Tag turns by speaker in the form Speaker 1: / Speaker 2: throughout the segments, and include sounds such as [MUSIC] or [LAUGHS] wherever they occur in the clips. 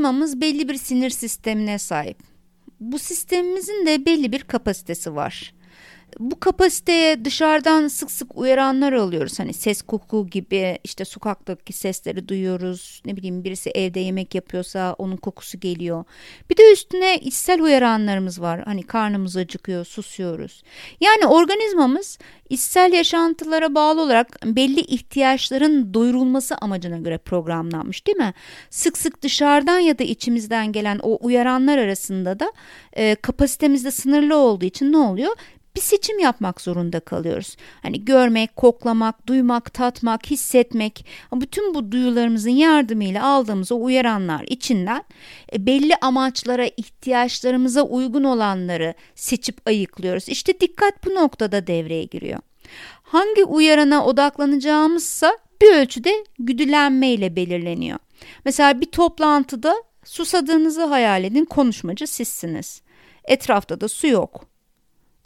Speaker 1: organizmamız belli bir sinir sistemine sahip. Bu sistemimizin de belli bir kapasitesi var bu kapasiteye dışarıdan sık sık uyaranlar alıyoruz. Hani ses koku gibi işte sokaktaki sesleri duyuyoruz. Ne bileyim birisi evde yemek yapıyorsa onun kokusu geliyor. Bir de üstüne içsel uyaranlarımız var. Hani karnımız acıkıyor, susuyoruz. Yani organizmamız içsel yaşantılara bağlı olarak belli ihtiyaçların doyurulması amacına göre programlanmış değil mi? Sık sık dışarıdan ya da içimizden gelen o uyaranlar arasında da e, kapasitemizde sınırlı olduğu için ne oluyor? Bir seçim yapmak zorunda kalıyoruz. Hani görmek, koklamak, duymak, tatmak, hissetmek, bütün bu duyularımızın yardımıyla aldığımız o uyaranlar içinden e, belli amaçlara, ihtiyaçlarımıza uygun olanları seçip ayıklıyoruz. İşte dikkat bu noktada devreye giriyor. Hangi uyarana odaklanacağımızsa bir ölçüde güdülenmeyle belirleniyor. Mesela bir toplantıda susadığınızı hayal edin konuşmacı sizsiniz. Etrafta da su yok.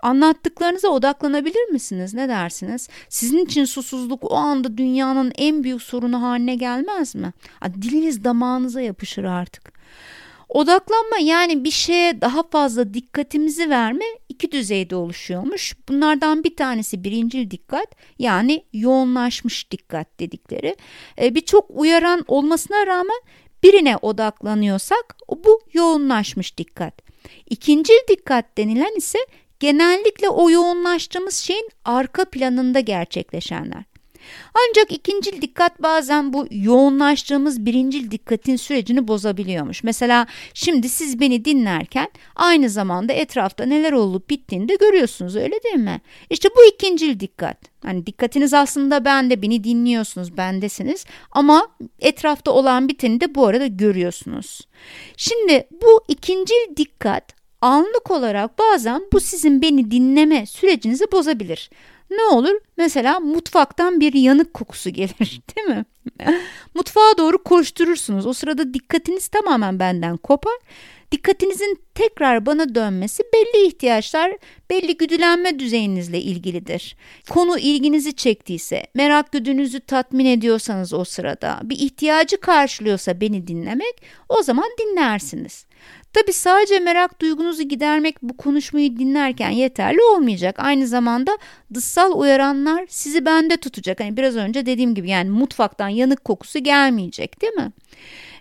Speaker 1: Anlattıklarınıza odaklanabilir misiniz? Ne dersiniz? Sizin için susuzluk o anda dünyanın en büyük sorunu haline gelmez mi? Diliniz damağınıza yapışır artık. Odaklanma yani bir şeye daha fazla dikkatimizi verme iki düzeyde oluşuyormuş. Bunlardan bir tanesi birincil dikkat yani yoğunlaşmış dikkat dedikleri. Ee, Birçok uyaran olmasına rağmen birine odaklanıyorsak bu yoğunlaşmış dikkat. İkincil dikkat denilen ise genellikle o yoğunlaştığımız şeyin arka planında gerçekleşenler. Ancak ikincil dikkat bazen bu yoğunlaştığımız birincil dikkatin sürecini bozabiliyormuş. Mesela şimdi siz beni dinlerken aynı zamanda etrafta neler olup bittiğini de görüyorsunuz öyle değil mi? İşte bu ikincil dikkat. Hani dikkatiniz aslında bende, beni dinliyorsunuz, bendesiniz ama etrafta olan biteni de bu arada görüyorsunuz. Şimdi bu ikincil dikkat anlık olarak bazen bu sizin beni dinleme sürecinizi bozabilir. Ne olur? Mesela mutfaktan bir yanık kokusu gelir [LAUGHS] değil mi? Mutfağa doğru koşturursunuz. O sırada dikkatiniz tamamen benden kopar. Dikkatinizin tekrar bana dönmesi belli ihtiyaçlar, belli güdülenme düzeyinizle ilgilidir. Konu ilginizi çektiyse, merak güdünüzü tatmin ediyorsanız o sırada, bir ihtiyacı karşılıyorsa beni dinlemek, o zaman dinlersiniz. Tabi sadece merak duygunuzu gidermek bu konuşmayı dinlerken yeterli olmayacak. Aynı zamanda dışsal uyaranlar sizi bende tutacak. Hani biraz önce dediğim gibi yani mutfaktan yanık kokusu gelmeyecek değil mi?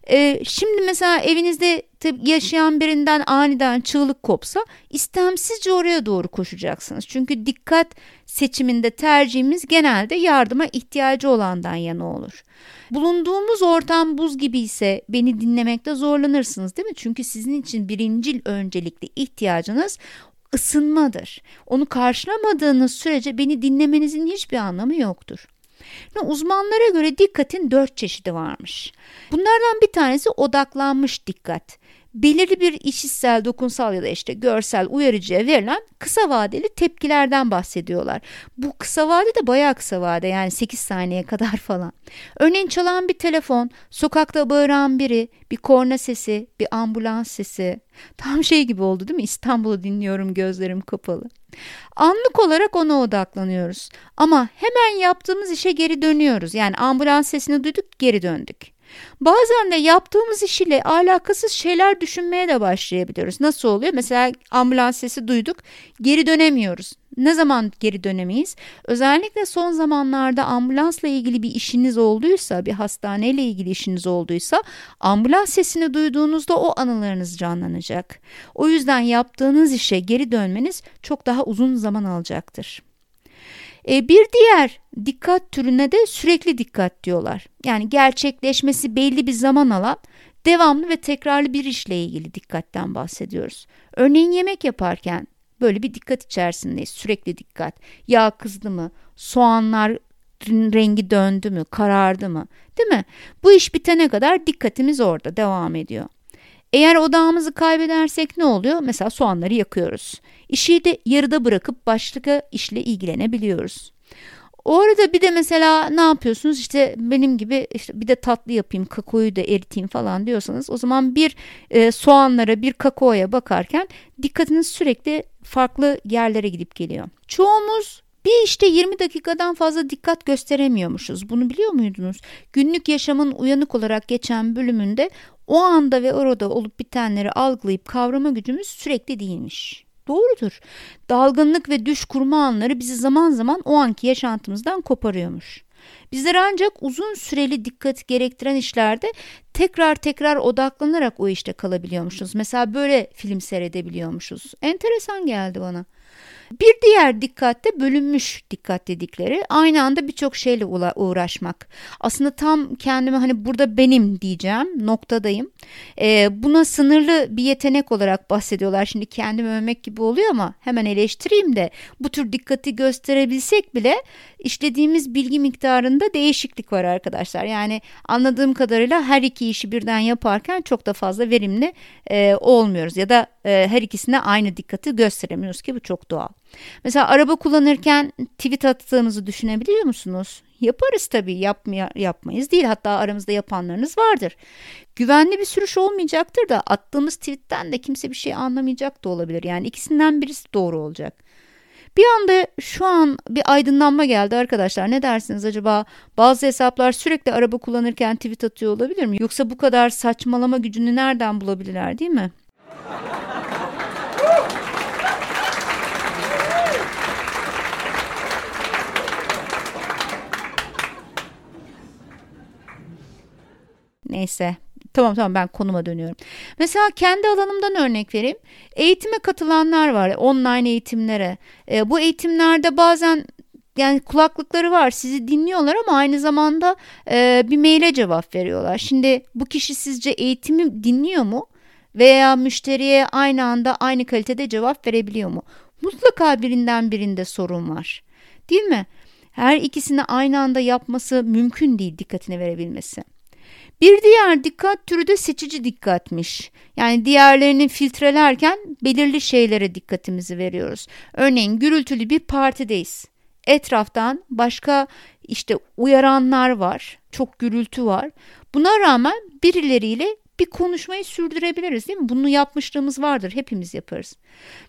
Speaker 1: Ee, şimdi mesela evinizde yaşayan birinden aniden çığlık kopsa istemsizce oraya doğru koşacaksınız. Çünkü dikkat seçiminde tercihimiz genelde yardıma ihtiyacı olandan yana olur. Bulunduğumuz ortam buz gibi ise beni dinlemekte zorlanırsınız değil mi? Çünkü sizin için birincil öncelikli ihtiyacınız ısınmadır. Onu karşılamadığınız sürece beni dinlemenizin hiçbir anlamı yoktur. Uzmanlara göre dikkatin dört çeşidi varmış. Bunlardan bir tanesi odaklanmış dikkat belirli bir işitsel, dokunsal ya da işte görsel uyarıcıya verilen kısa vadeli tepkilerden bahsediyorlar. Bu kısa vade de bayağı kısa vade yani 8 saniye kadar [LAUGHS] falan. Örneğin çalan bir telefon, sokakta bağıran biri, bir korna sesi, bir ambulans sesi. Tam şey gibi oldu değil mi? İstanbul'u dinliyorum gözlerim kapalı. Anlık olarak ona odaklanıyoruz. Ama hemen yaptığımız işe geri dönüyoruz. Yani ambulans sesini duyduk geri döndük. Bazen de yaptığımız iş ile alakasız şeyler düşünmeye de başlayabiliyoruz. Nasıl oluyor? Mesela ambulans sesi duyduk, geri dönemiyoruz. Ne zaman geri dönemeyiz? Özellikle son zamanlarda ambulansla ilgili bir işiniz olduysa, bir hastaneyle ilgili işiniz olduysa ambulans sesini duyduğunuzda o anılarınız canlanacak. O yüzden yaptığınız işe geri dönmeniz çok daha uzun zaman alacaktır. E, bir diğer dikkat türüne de sürekli dikkat diyorlar. Yani gerçekleşmesi belli bir zaman alan devamlı ve tekrarlı bir işle ilgili dikkatten bahsediyoruz. Örneğin yemek yaparken böyle bir dikkat içerisindeyiz. Sürekli dikkat. Yağ kızdı mı? Soğanlar rengi döndü mü? Karardı mı? Değil mi? Bu iş bitene kadar dikkatimiz orada devam ediyor. Eğer odağımızı kaybedersek ne oluyor? Mesela soğanları yakıyoruz. İşi de yarıda bırakıp başka işle ilgilenebiliyoruz. O arada bir de mesela ne yapıyorsunuz işte benim gibi işte bir de tatlı yapayım kakaoyu da eriteyim falan diyorsanız o zaman bir e, soğanlara bir kakaoya bakarken dikkatiniz sürekli farklı yerlere gidip geliyor. Çoğumuz bir işte 20 dakikadan fazla dikkat gösteremiyormuşuz. Bunu biliyor muydunuz? Günlük yaşamın uyanık olarak geçen bölümünde o anda ve orada olup bitenleri algılayıp kavrama gücümüz sürekli değilmiş. Doğrudur. Dalgınlık ve düş kurma anları bizi zaman zaman o anki yaşantımızdan koparıyormuş. Bizler ancak uzun süreli dikkat gerektiren işlerde tekrar tekrar odaklanarak o işte kalabiliyormuşuz. Mesela böyle film seyredebiliyormuşuz. Enteresan geldi bana. Bir diğer dikkatte bölünmüş dikkat dedikleri aynı anda birçok şeyle uğraşmak. Aslında tam kendime hani burada benim diyeceğim noktadayım. Ee, buna sınırlı bir yetenek olarak bahsediyorlar. Şimdi kendimi övmek gibi oluyor ama hemen eleştireyim de bu tür dikkati gösterebilsek bile işlediğimiz bilgi miktarında değişiklik var arkadaşlar. Yani anladığım kadarıyla her iki işi birden yaparken çok da fazla verimli e, olmuyoruz ya da e, her ikisine aynı dikkati gösteremiyoruz ki bu çok doğal. Mesela araba kullanırken tweet attığımızı düşünebiliyor musunuz? Yaparız tabii yapmaya, yapmayız değil hatta aramızda yapanlarınız vardır. Güvenli bir sürüş olmayacaktır da attığımız tweetten de kimse bir şey anlamayacak da olabilir. Yani ikisinden birisi doğru olacak. Bir anda şu an bir aydınlanma geldi arkadaşlar. Ne dersiniz acaba? Bazı hesaplar sürekli araba kullanırken tweet atıyor olabilir mi? Yoksa bu kadar saçmalama gücünü nereden bulabilirler değil mi? Neyse Tamam tamam ben konuma dönüyorum. Mesela kendi alanımdan örnek vereyim. Eğitime katılanlar var online eğitimlere. E, bu eğitimlerde bazen yani kulaklıkları var sizi dinliyorlar ama aynı zamanda e, bir maile cevap veriyorlar. Şimdi bu kişi sizce eğitimi dinliyor mu? Veya müşteriye aynı anda aynı kalitede cevap verebiliyor mu? Mutlaka birinden birinde sorun var. Değil mi? Her ikisini aynı anda yapması mümkün değil dikkatini verebilmesi. Bir diğer dikkat türü de seçici dikkatmiş. Yani diğerlerini filtrelerken belirli şeylere dikkatimizi veriyoruz. Örneğin gürültülü bir partideyiz. Etraftan başka işte uyaranlar var. Çok gürültü var. Buna rağmen birileriyle bir konuşmayı sürdürebiliriz değil mi? Bunu yapmışlığımız vardır. Hepimiz yaparız.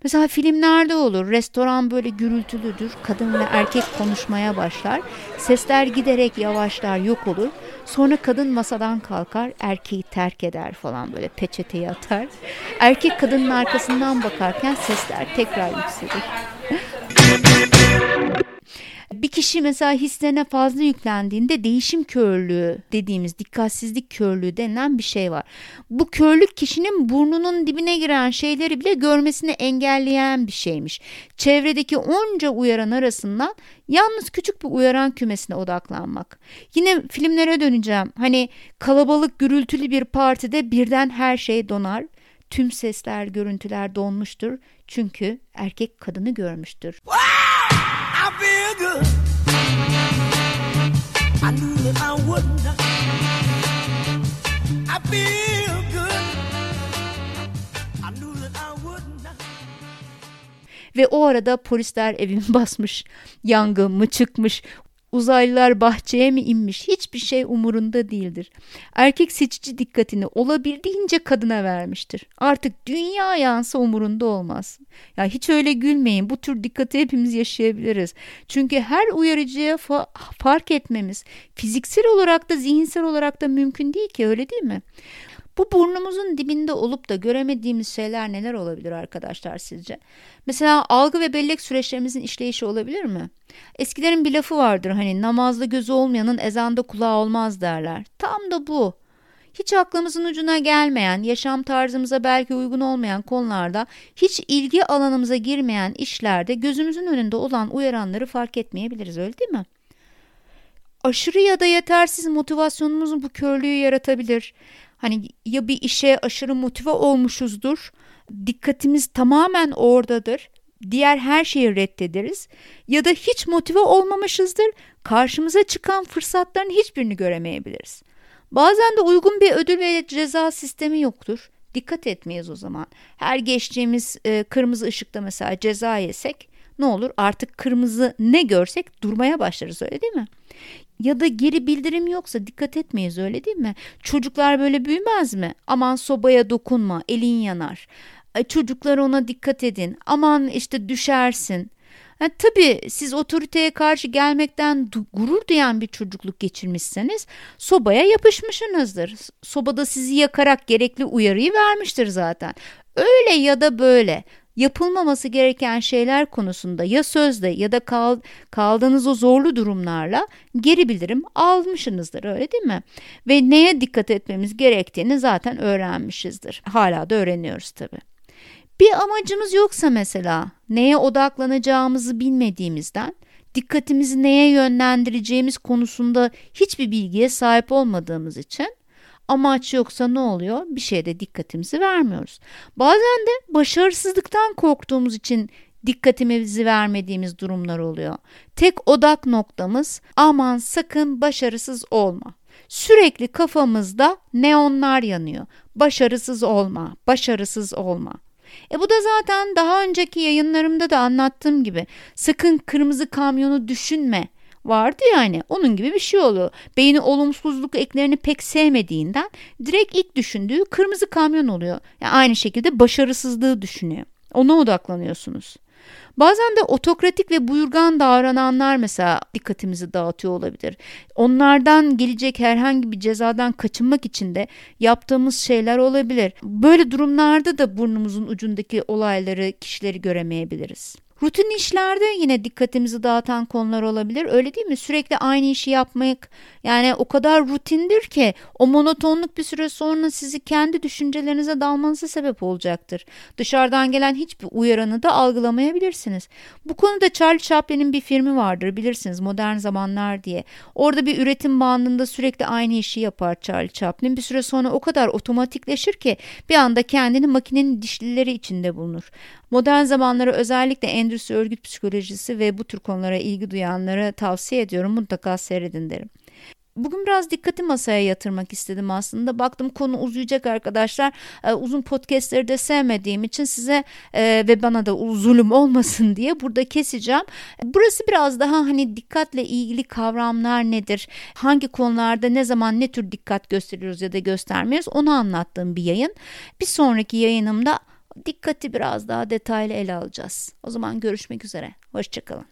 Speaker 1: Mesela filmlerde olur. Restoran böyle gürültülüdür. Kadın ve erkek konuşmaya başlar. Sesler giderek yavaşlar, yok olur. Sonra kadın masadan kalkar, erkeği terk eder falan böyle peçeteyi atar. Erkek kadının arkasından bakarken sesler tekrar yükselir. [LAUGHS] Bir kişi mesela hislerine fazla yüklendiğinde değişim körlüğü dediğimiz dikkatsizlik körlüğü denilen bir şey var. Bu körlük kişinin burnunun dibine giren şeyleri bile görmesini engelleyen bir şeymiş. Çevredeki onca uyaran arasından yalnız küçük bir uyaran kümesine odaklanmak. Yine filmlere döneceğim. Hani kalabalık gürültülü bir partide birden her şey donar. Tüm sesler, görüntüler donmuştur. Çünkü erkek kadını görmüştür. Ve o arada polisler evimi [LAUGHS] basmış. Yangın mı çıkmış? Uzaylılar bahçeye mi inmiş hiçbir şey umurunda değildir. Erkek seçici dikkatini olabildiğince kadına vermiştir. Artık dünya yansa umurunda olmaz. Ya hiç öyle gülmeyin bu tür dikkati hepimiz yaşayabiliriz. Çünkü her uyarıcıya fa fark etmemiz fiziksel olarak da zihinsel olarak da mümkün değil ki öyle değil mi? Bu burnumuzun dibinde olup da göremediğimiz şeyler neler olabilir arkadaşlar sizce? Mesela algı ve bellek süreçlerimizin işleyişi olabilir mi? Eskilerin bir lafı vardır hani namazda gözü olmayanın ezanda kulağı olmaz derler. Tam da bu. Hiç aklımızın ucuna gelmeyen, yaşam tarzımıza belki uygun olmayan konularda, hiç ilgi alanımıza girmeyen işlerde gözümüzün önünde olan uyaranları fark etmeyebiliriz öyle değil mi? Aşırı ya da yetersiz motivasyonumuz bu körlüğü yaratabilir. Hani ya bir işe aşırı motive olmuşuzdur, dikkatimiz tamamen oradadır, diğer her şeyi reddederiz ya da hiç motive olmamışızdır, karşımıza çıkan fırsatların hiçbirini göremeyebiliriz. Bazen de uygun bir ödül ve ceza sistemi yoktur. Dikkat etmeyiz o zaman. Her geçtiğimiz kırmızı ışıkta mesela ceza yesek ne olur artık kırmızı ne görsek durmaya başlarız öyle değil mi? Ya da geri bildirim yoksa dikkat etmeyiz öyle değil mi? Çocuklar böyle büyümez mi? Aman sobaya dokunma elin yanar. Çocuklar ona dikkat edin. Aman işte düşersin. Yani tabii siz otoriteye karşı gelmekten gurur duyan bir çocukluk geçirmişseniz sobaya yapışmışsınızdır. Sobada sizi yakarak gerekli uyarıyı vermiştir zaten. Öyle ya da böyle yapılmaması gereken şeyler konusunda ya sözde ya da kal, kaldığınız o zorlu durumlarla geri bildirim almışsınızdır öyle değil mi? Ve neye dikkat etmemiz gerektiğini zaten öğrenmişizdir. Hala da öğreniyoruz tabii. Bir amacımız yoksa mesela neye odaklanacağımızı bilmediğimizden dikkatimizi neye yönlendireceğimiz konusunda hiçbir bilgiye sahip olmadığımız için amaç yoksa ne oluyor? Bir şeyde dikkatimizi vermiyoruz. Bazen de başarısızlıktan korktuğumuz için dikkatimizi vermediğimiz durumlar oluyor. Tek odak noktamız aman sakın başarısız olma. Sürekli kafamızda neonlar yanıyor. Başarısız olma, başarısız olma. E bu da zaten daha önceki yayınlarımda da anlattığım gibi sakın kırmızı kamyonu düşünme vardı yani onun gibi bir şey oluyor. Beyni olumsuzluk eklerini pek sevmediğinden direkt ilk düşündüğü kırmızı kamyon oluyor. Yani aynı şekilde başarısızlığı düşünüyor. Ona odaklanıyorsunuz. Bazen de otokratik ve buyurgan davrananlar mesela dikkatimizi dağıtıyor olabilir. Onlardan gelecek herhangi bir cezadan kaçınmak için de yaptığımız şeyler olabilir. Böyle durumlarda da burnumuzun ucundaki olayları, kişileri göremeyebiliriz. Rutin işlerde yine dikkatimizi dağıtan konular olabilir. Öyle değil mi? Sürekli aynı işi yapmak yani o kadar rutindir ki o monotonluk bir süre sonra sizi kendi düşüncelerinize dalmanıza sebep olacaktır. Dışarıdan gelen hiçbir uyaranı da algılamayabilirsiniz. Bu konuda Charlie Chaplin'in bir filmi vardır bilirsiniz Modern Zamanlar diye. Orada bir üretim bandında sürekli aynı işi yapar Charlie Chaplin. Bir süre sonra o kadar otomatikleşir ki bir anda kendini makinenin dişlileri içinde bulunur. Modern zamanları özellikle endüstri örgüt psikolojisi ve bu tür konulara ilgi duyanlara tavsiye ediyorum. Mutlaka seyredin derim. Bugün biraz dikkati masaya yatırmak istedim aslında. Baktım konu uzayacak arkadaşlar. Ee, uzun podcastleri de sevmediğim için size e, ve bana da zulüm olmasın diye burada keseceğim. Burası biraz daha hani dikkatle ilgili kavramlar nedir? Hangi konularda ne zaman ne tür dikkat gösteriyoruz ya da göstermiyoruz onu anlattığım bir yayın. Bir sonraki yayınımda dikkati biraz daha detaylı ele alacağız. O zaman görüşmek üzere. Hoşçakalın.